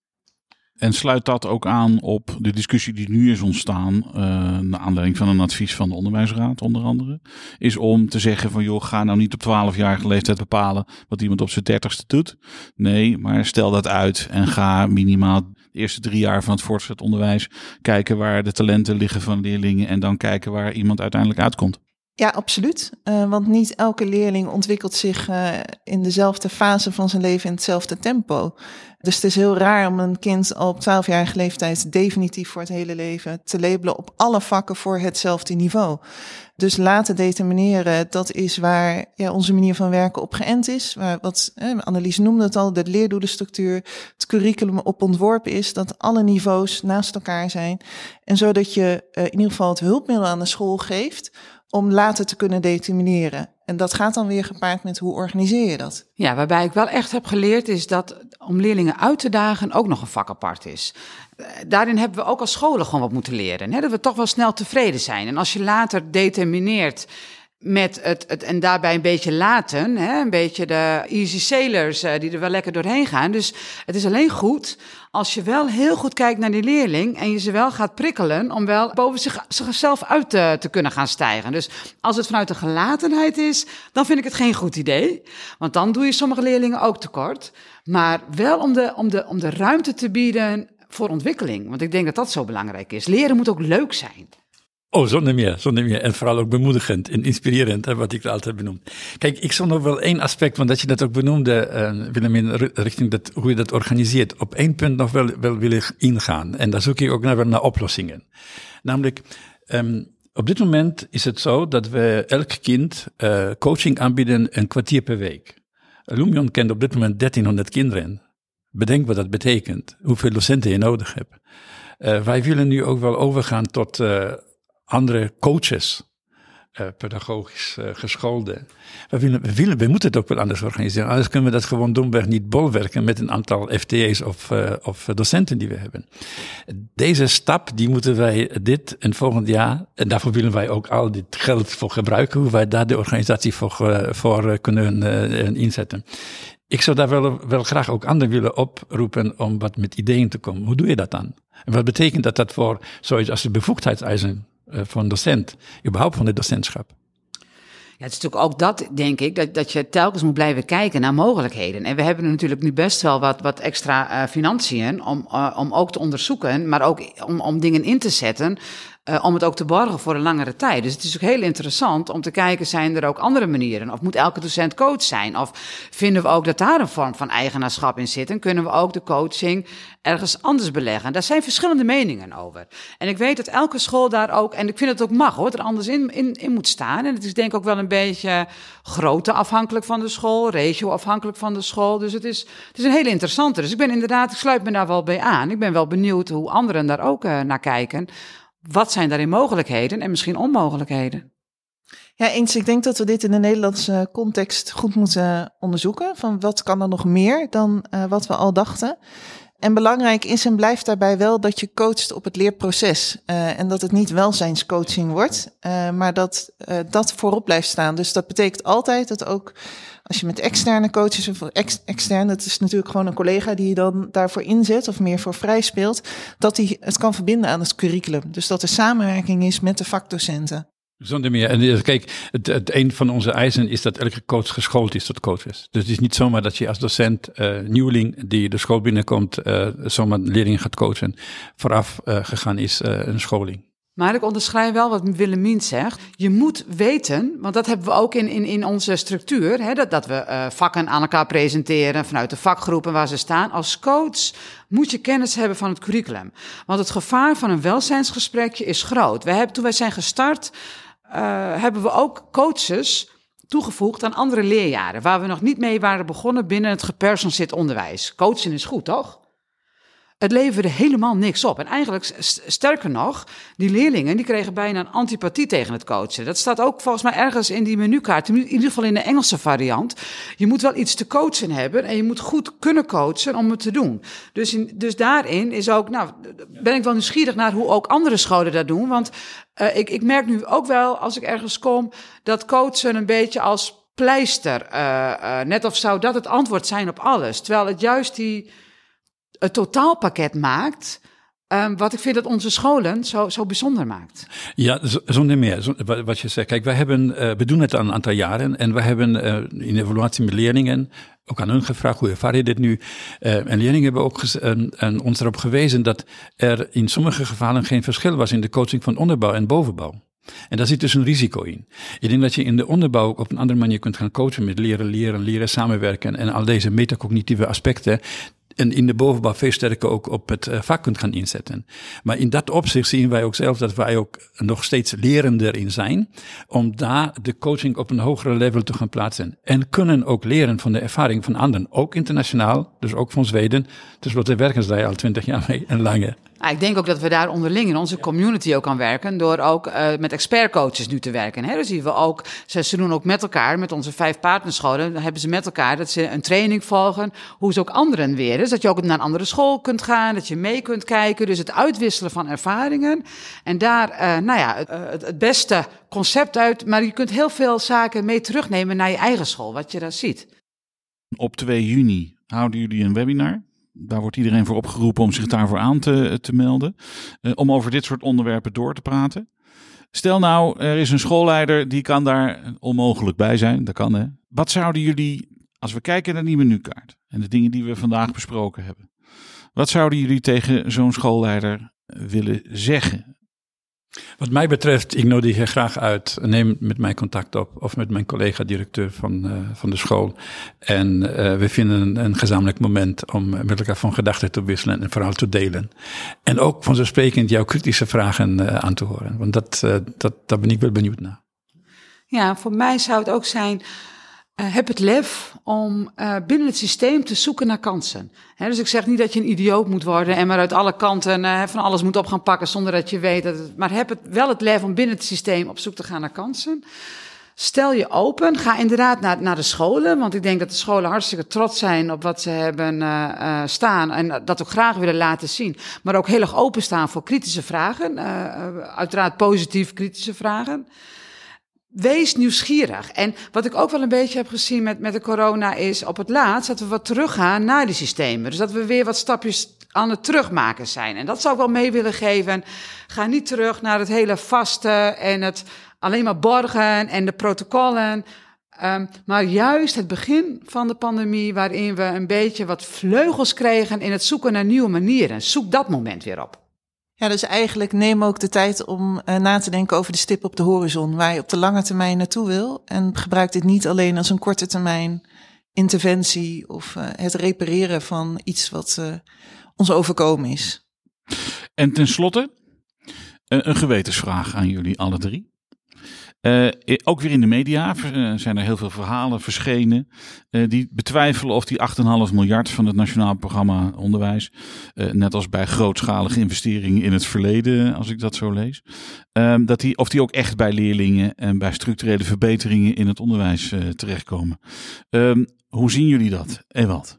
En sluit dat ook aan op de discussie die nu is ontstaan, uh, naar aanleiding van een advies van de Onderwijsraad onder andere, is om te zeggen van joh, ga nou niet op 12-jarige leeftijd bepalen wat iemand op zijn dertigste doet. Nee, maar stel dat uit en ga minimaal de eerste drie jaar van het voortgezet onderwijs kijken waar de talenten liggen van leerlingen en dan kijken waar iemand uiteindelijk uitkomt. Ja, absoluut. Uh, want niet elke leerling ontwikkelt zich uh, in dezelfde fase van zijn leven in hetzelfde tempo. Dus het is heel raar om een kind al op 12-jarige leeftijd definitief voor het hele leven te labelen op alle vakken voor hetzelfde niveau. Dus laten determineren, dat is waar ja, onze manier van werken op geënt is. Waar, wat eh, Annelies noemde het al, de leerdoelenstructuur, het curriculum op ontworpen is, dat alle niveaus naast elkaar zijn. En zodat je uh, in ieder geval het hulpmiddel aan de school geeft om later te kunnen determineren. En dat gaat dan weer gepaard met hoe organiseer je dat? Ja, waarbij ik wel echt heb geleerd is dat om leerlingen uit te dagen ook nog een vak apart is. Daarin hebben we ook als scholen gewoon wat moeten leren. Hè? Dat we toch wel snel tevreden zijn. En als je later determineert met het, het en daarbij een beetje laten, hè, een beetje de easy sailors uh, die er wel lekker doorheen gaan. Dus het is alleen goed als je wel heel goed kijkt naar die leerling en je ze wel gaat prikkelen om wel boven zich, zichzelf uit te, te kunnen gaan stijgen. Dus als het vanuit de gelatenheid is, dan vind ik het geen goed idee. Want dan doe je sommige leerlingen ook tekort. Maar wel om de, om de, om de ruimte te bieden voor ontwikkeling. Want ik denk dat dat zo belangrijk is. Leren moet ook leuk zijn. Oh, zonder meer, zonder meer. En vooral ook bemoedigend en inspirerend, wat ik altijd benoem. Kijk, ik zal nog wel één aspect, want dat je dat ook benoemde, uh, Willem, richting dat, hoe je dat organiseert, op één punt nog wel, wel willen ingaan. En daar zoek ik ook naar, naar oplossingen. Namelijk, um, op dit moment is het zo dat we elk kind uh, coaching aanbieden een kwartier per week. Lumion kent op dit moment 1300 kinderen. Bedenk wat dat betekent, hoeveel docenten je nodig hebt. Uh, wij willen nu ook wel overgaan tot andere coaches, uh, pedagogisch uh, geschoolde. We, willen, we, willen, we moeten het ook wel anders organiseren. Anders kunnen we dat gewoon domweg niet bolwerken met een aantal FTE's of, uh, of docenten die we hebben. Deze stap, die moeten wij dit en volgend jaar, en daarvoor willen wij ook al dit geld voor gebruiken, hoe wij daar de organisatie voor, voor kunnen inzetten. Ik zou daar wel, wel graag ook anderen willen oproepen om wat met ideeën te komen. Hoe doe je dat dan? En wat betekent dat dat voor zoiets als de bevoegdheidseisen van docent, überhaupt van het docentschap? Ja, het is natuurlijk ook dat, denk ik, dat, dat je telkens moet blijven kijken naar mogelijkheden. En we hebben natuurlijk nu best wel wat, wat extra uh, financiën om, uh, om ook te onderzoeken, maar ook om, om dingen in te zetten uh, om het ook te borgen voor een langere tijd. Dus het is ook heel interessant om te kijken, zijn er ook andere manieren? Of moet elke docent coach zijn? Of vinden we ook dat daar een vorm van eigenaarschap in zit? En kunnen we ook de coaching ergens anders beleggen? Daar zijn verschillende meningen over. En ik weet dat elke school daar ook, en ik vind het ook mag hoor, er anders in, in, moet staan. En het is denk ik ook wel een beetje grootte afhankelijk van de school, ratio afhankelijk van de school. Dus het is, het is een hele interessante. Dus ik ben inderdaad, ik sluit me daar wel bij aan. Ik ben wel benieuwd hoe anderen daar ook uh, naar kijken wat zijn daarin mogelijkheden en misschien onmogelijkheden? Ja, eens. Ik denk dat we dit in de Nederlandse context goed moeten onderzoeken. Van wat kan er nog meer dan uh, wat we al dachten? En belangrijk is en blijft daarbij wel dat je coacht op het leerproces. Uh, en dat het niet welzijnscoaching wordt, uh, maar dat dat voorop blijft staan. Dus dat betekent altijd dat ook als je met externe coaches of ex, extern, dat is natuurlijk gewoon een collega die je dan daarvoor inzet of meer voor vrij speelt, dat hij het kan verbinden aan het curriculum. Dus dat er samenwerking is met de vakdocenten. Zonder meer. En eh, kijk, het, het, een van onze eisen is dat elke coach geschoold is tot coach is. Dus het is niet zomaar dat je als docent, uh, nieuweling die de school binnenkomt, uh, zomaar leerlingen gaat coachen. Vooraf gegaan is een scholing. Maar ik onderschrijf wel wat Willemien zegt. Je moet weten, want dat hebben we ook in, in, in onze structuur, hè, dat, dat we uh, vakken aan elkaar presenteren vanuit de vakgroepen waar ze staan. Als coach moet je kennis hebben van het curriculum. Want het gevaar van een welzijnsgesprekje is groot. We hebben, toen wij zijn gestart, uh, hebben we ook coaches toegevoegd aan andere leerjaren, waar we nog niet mee waren begonnen binnen het gepersonaliseerd onderwijs. Coachen is goed, toch? Het leverde helemaal niks op. En eigenlijk, sterker nog, die leerlingen die kregen bijna een antipathie tegen het coachen. Dat staat ook volgens mij ergens in die menukaart, in ieder geval in de Engelse variant. Je moet wel iets te coachen hebben en je moet goed kunnen coachen om het te doen. Dus, in, dus daarin is ook, nou, ben ik wel nieuwsgierig naar hoe ook andere scholen dat doen. Want uh, ik, ik merk nu ook wel, als ik ergens kom, dat coachen een beetje als pleister, uh, uh, net of zou dat het antwoord zijn op alles. Terwijl het juist die het totaalpakket maakt. Um, wat ik vind dat onze scholen zo, zo bijzonder maakt. Ja, zonder meer. Wat je zegt. Kijk, wij hebben, uh, we doen het al een aantal jaren. En we hebben uh, in evaluatie met leerlingen ook aan hun gevraagd, hoe ervaar je dit nu? Uh, en leerlingen hebben ook en, en ons erop gewezen dat er in sommige gevallen geen verschil was in de coaching van onderbouw en bovenbouw. En daar zit dus een risico in. Ik denk dat je in de onderbouw op een andere manier kunt gaan coachen met leren, leren, leren, samenwerken en al deze metacognitieve aspecten en in de bovenbouw veel sterker ook op het uh, vak kunt gaan inzetten. Maar in dat opzicht zien wij ook zelf dat wij ook nog steeds lerender in zijn, om daar de coaching op een hogere level te gaan plaatsen. En kunnen ook leren van de ervaring van anderen, ook internationaal, dus ook van Zweden. Dus wat werken zij al twintig jaar mee en langer. Nou, ik denk ook dat we daar onderling in onze community ook aan werken. Door ook uh, met expertcoaches nu te werken. Hè? Dus zien we ook, ze, ze doen ook met elkaar, met onze vijf partnerscholen. Dan hebben ze met elkaar dat ze een training volgen. Hoe ze ook anderen weer. Dus dat je ook naar een andere school kunt gaan. Dat je mee kunt kijken. Dus het uitwisselen van ervaringen. En daar, uh, nou ja, het, het, het beste concept uit. Maar je kunt heel veel zaken mee terugnemen naar je eigen school. Wat je daar ziet. Op 2 juni houden jullie een webinar. Daar wordt iedereen voor opgeroepen om zich daarvoor aan te, te melden. Uh, om over dit soort onderwerpen door te praten. Stel nou, er is een schoolleider die kan daar onmogelijk bij zijn. Dat kan hè. Wat zouden jullie, als we kijken naar die menukaart en de dingen die we vandaag besproken hebben. Wat zouden jullie tegen zo'n schoolleider willen zeggen? Wat mij betreft, ik nodig je graag uit. Neem met mij contact op of met mijn collega-directeur van, uh, van de school. En uh, we vinden een, een, gezamenlijk moment om met elkaar van gedachten te wisselen en vooral te delen. En ook vanzelfsprekend jouw kritische vragen uh, aan te horen. Want dat, dat, daar ben ik wel benieuwd naar. Ja, voor mij zou het ook zijn uh, heb het lef om uh, binnen het systeem te zoeken naar kansen. Dus ik zeg niet dat je een idioot moet worden en maar uit alle kanten uh, van alles moet op gaan pakken zonder dat je weet dat. Maar heb het, wel het lef om binnen het systeem op zoek te gaan naar kansen. Stel je open, ga inderdaad naar, naar de scholen, want ik denk dat de scholen hartstikke trots zijn op wat ze hebben staan en dat ook graag willen laten zien. Maar ook heel erg openstaan voor kritische vragen, uiteraard positief kritische vragen wees nieuwsgierig. En wat ik ook wel een beetje heb gezien met, met de corona is op het laatst dat we wat teruggaan naar die systemen. Dus dat we weer wat stapjes aan het terugmaken zijn. En dat zou ik wel mee willen geven. Ga niet terug naar het hele vaste en het alleen maar borgen en de protocollen. Um, maar juist het begin van de pandemie, waarin we een beetje wat vleugels kregen in het zoeken naar nieuwe manieren. Zoek dat moment weer op. Ja, dus eigenlijk neem ook de tijd om uh, na te denken over de stip op de horizon, waar je op de lange termijn naartoe wil. En gebruik dit niet alleen als een korte termijn interventie of uh, het repareren van iets wat uh, ons overkomen is. En tenslotte, een gewetensvraag aan jullie alle drie. Uh, ook weer in de media uh, zijn er heel veel verhalen verschenen uh, die betwijfelen of die 8,5 miljard van het Nationaal Programma Onderwijs, net als bij grootschalige investeringen in het verleden, als ik dat zo lees, ehm, dat die, of die ook echt bij leerlingen en bij structurele verbeteringen in het onderwijs terechtkomen. Ehm, hoe zien jullie dat, Ewald?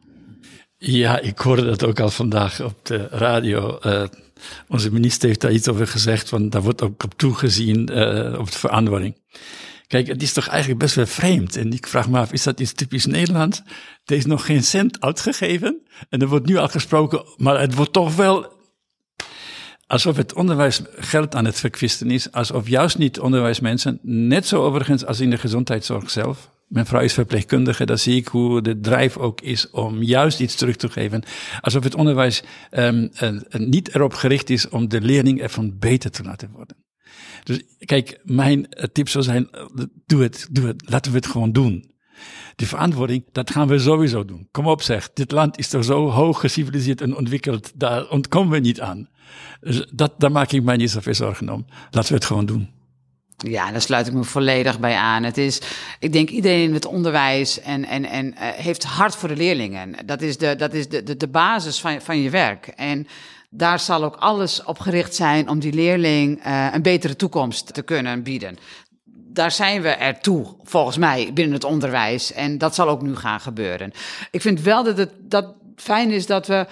Ja, ik hoorde dat ook al vandaag op de radio. Onze minister heeft daar iets over gezegd, want daar wordt ook op toegezien uh, op de verandering. Kijk, het is toch eigenlijk best wel vreemd. En ik vraag me af, is dat iets typisch Nederlands? Er is nog geen cent uitgegeven. En er wordt nu al gesproken, maar het wordt toch wel alsof het onderwijs geld aan het verkwisten is. Alsof juist niet onderwijsmensen, net zo overigens als in de gezondheidszorg zelf, mijn vrouw is verpleegkundige, daar zie ik hoe de drijf ook is om juist iets terug te geven. Alsof het onderwijs um, niet erop gericht is om de leerling ervan beter te laten worden. Dus kijk, mijn tip zou zijn, doe het, doe het, laten we het gewoon doen. Die verantwoording, dat gaan we sowieso doen. Kom op zeg, dit land is toch zo hoog geciviliseerd en ontwikkeld, daar ontkomen we niet aan. Dus dat, daar maak ik mij niet zoveel zorgen om. Laten we het gewoon doen. Ja, daar sluit ik me volledig bij aan. Het is, ik denk iedereen in het onderwijs en, en, en uh, heeft hart voor de leerlingen. Dat is de, dat is de, de, basis van, van je werk. En daar zal ook alles op gericht zijn om die leerling uh, een betere toekomst te kunnen bieden. Daar zijn we ertoe, volgens mij, binnen het onderwijs. En dat zal ook nu gaan gebeuren. Ik vind wel dat het dat fijn is dat we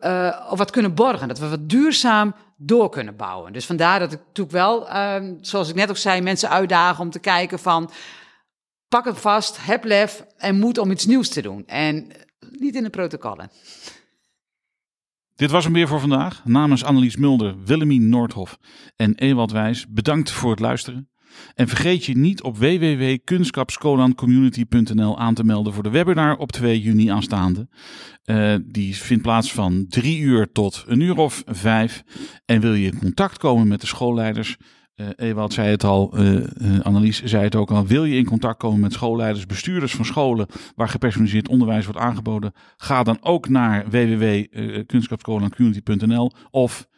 uh, wat kunnen borgen. Dat we wat duurzaam door kunnen bouwen. Dus vandaar dat ik natuurlijk wel, uh, zoals ik net ook zei, mensen uitdagen om te kijken van... pak het vast, heb lef en moed om iets nieuws te doen. En niet in de protocollen. Dit was hem weer voor vandaag. Namens Annelies Mulder, Willemien Noordhof en Ewald Wijs, bedankt voor het luisteren. En vergeet je niet op www.kunskapscolancommunity.nl aan te melden voor de webinar op 2 juni aanstaande. Uh, die vindt plaats van 3 uur tot een uur of 5. En wil je in contact komen met de schoolleiders? Uh, Ewald zei het al, uh, Annelies zei het ook al. Wil je in contact komen met schoolleiders, bestuurders van scholen waar gepersonaliseerd onderwijs wordt aangeboden? Ga dan ook naar www.kunskapscolancommunity.nl of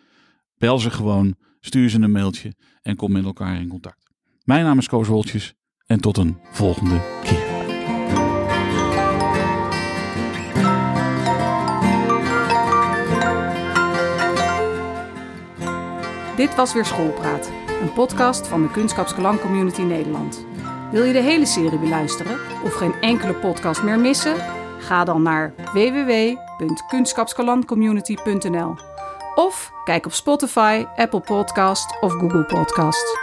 bel ze gewoon, stuur ze een mailtje en kom met elkaar in contact. Mijn naam is Koos Woltjes en tot een volgende keer. Dit was weer Schoolpraat, een podcast van de Kunstschapskalan Community Nederland. Wil je de hele serie beluisteren of geen enkele podcast meer missen? Ga dan naar www.kunstschapskalandcommunity.nl of kijk op Spotify, Apple Podcast of Google Podcast.